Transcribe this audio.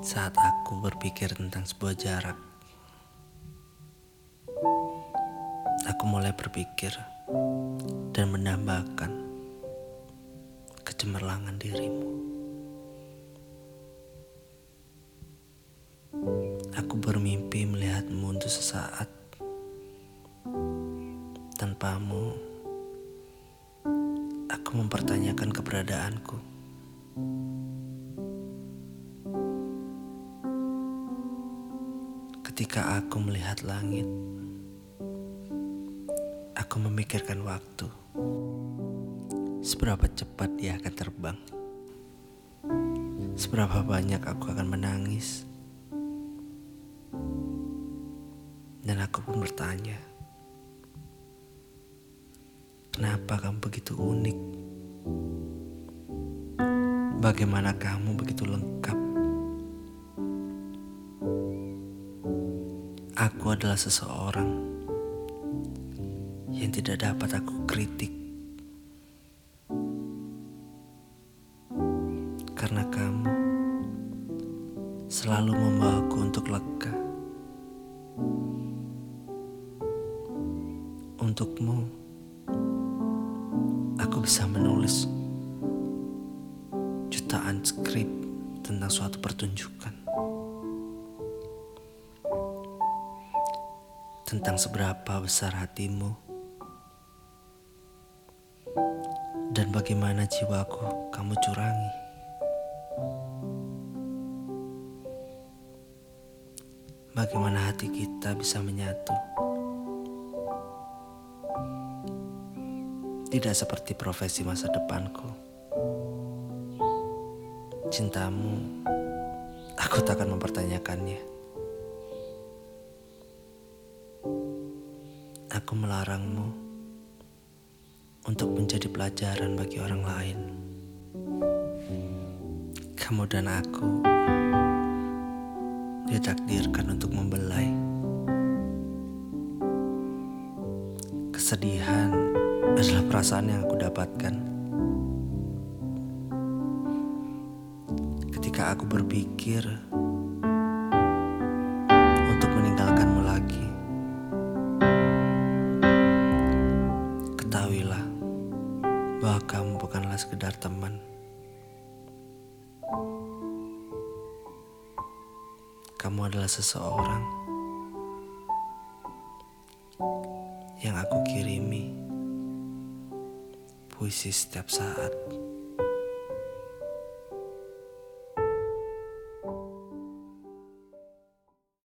Saat aku berpikir tentang sebuah jarak, aku mulai berpikir dan menambahkan kecemerlangan dirimu. Aku bermimpi melihatmu untuk sesaat. Tanpamu, aku mempertanyakan keberadaanku. Ketika aku melihat langit, aku memikirkan waktu. Seberapa cepat dia akan terbang? Seberapa banyak aku akan menangis? Dan aku pun bertanya, kenapa kamu begitu unik? Bagaimana kamu begitu lengkap? Aku adalah seseorang yang tidak dapat aku kritik karena kamu selalu membawaku untuk lega. Untukmu, aku bisa menulis jutaan skrip tentang suatu pertunjukan. Tentang seberapa besar hatimu dan bagaimana jiwaku kamu curangi. Bagaimana hati kita bisa menyatu? Tidak seperti profesi masa depanku. Cintamu, aku tak akan mempertanyakannya. Aku melarangmu untuk menjadi pelajaran bagi orang lain. Kamu dan aku ditakdirkan untuk membelai. Kesedihan adalah perasaan yang aku dapatkan ketika aku berpikir bahwa kamu bukanlah sekedar teman. Kamu adalah seseorang yang aku kirimi puisi setiap saat.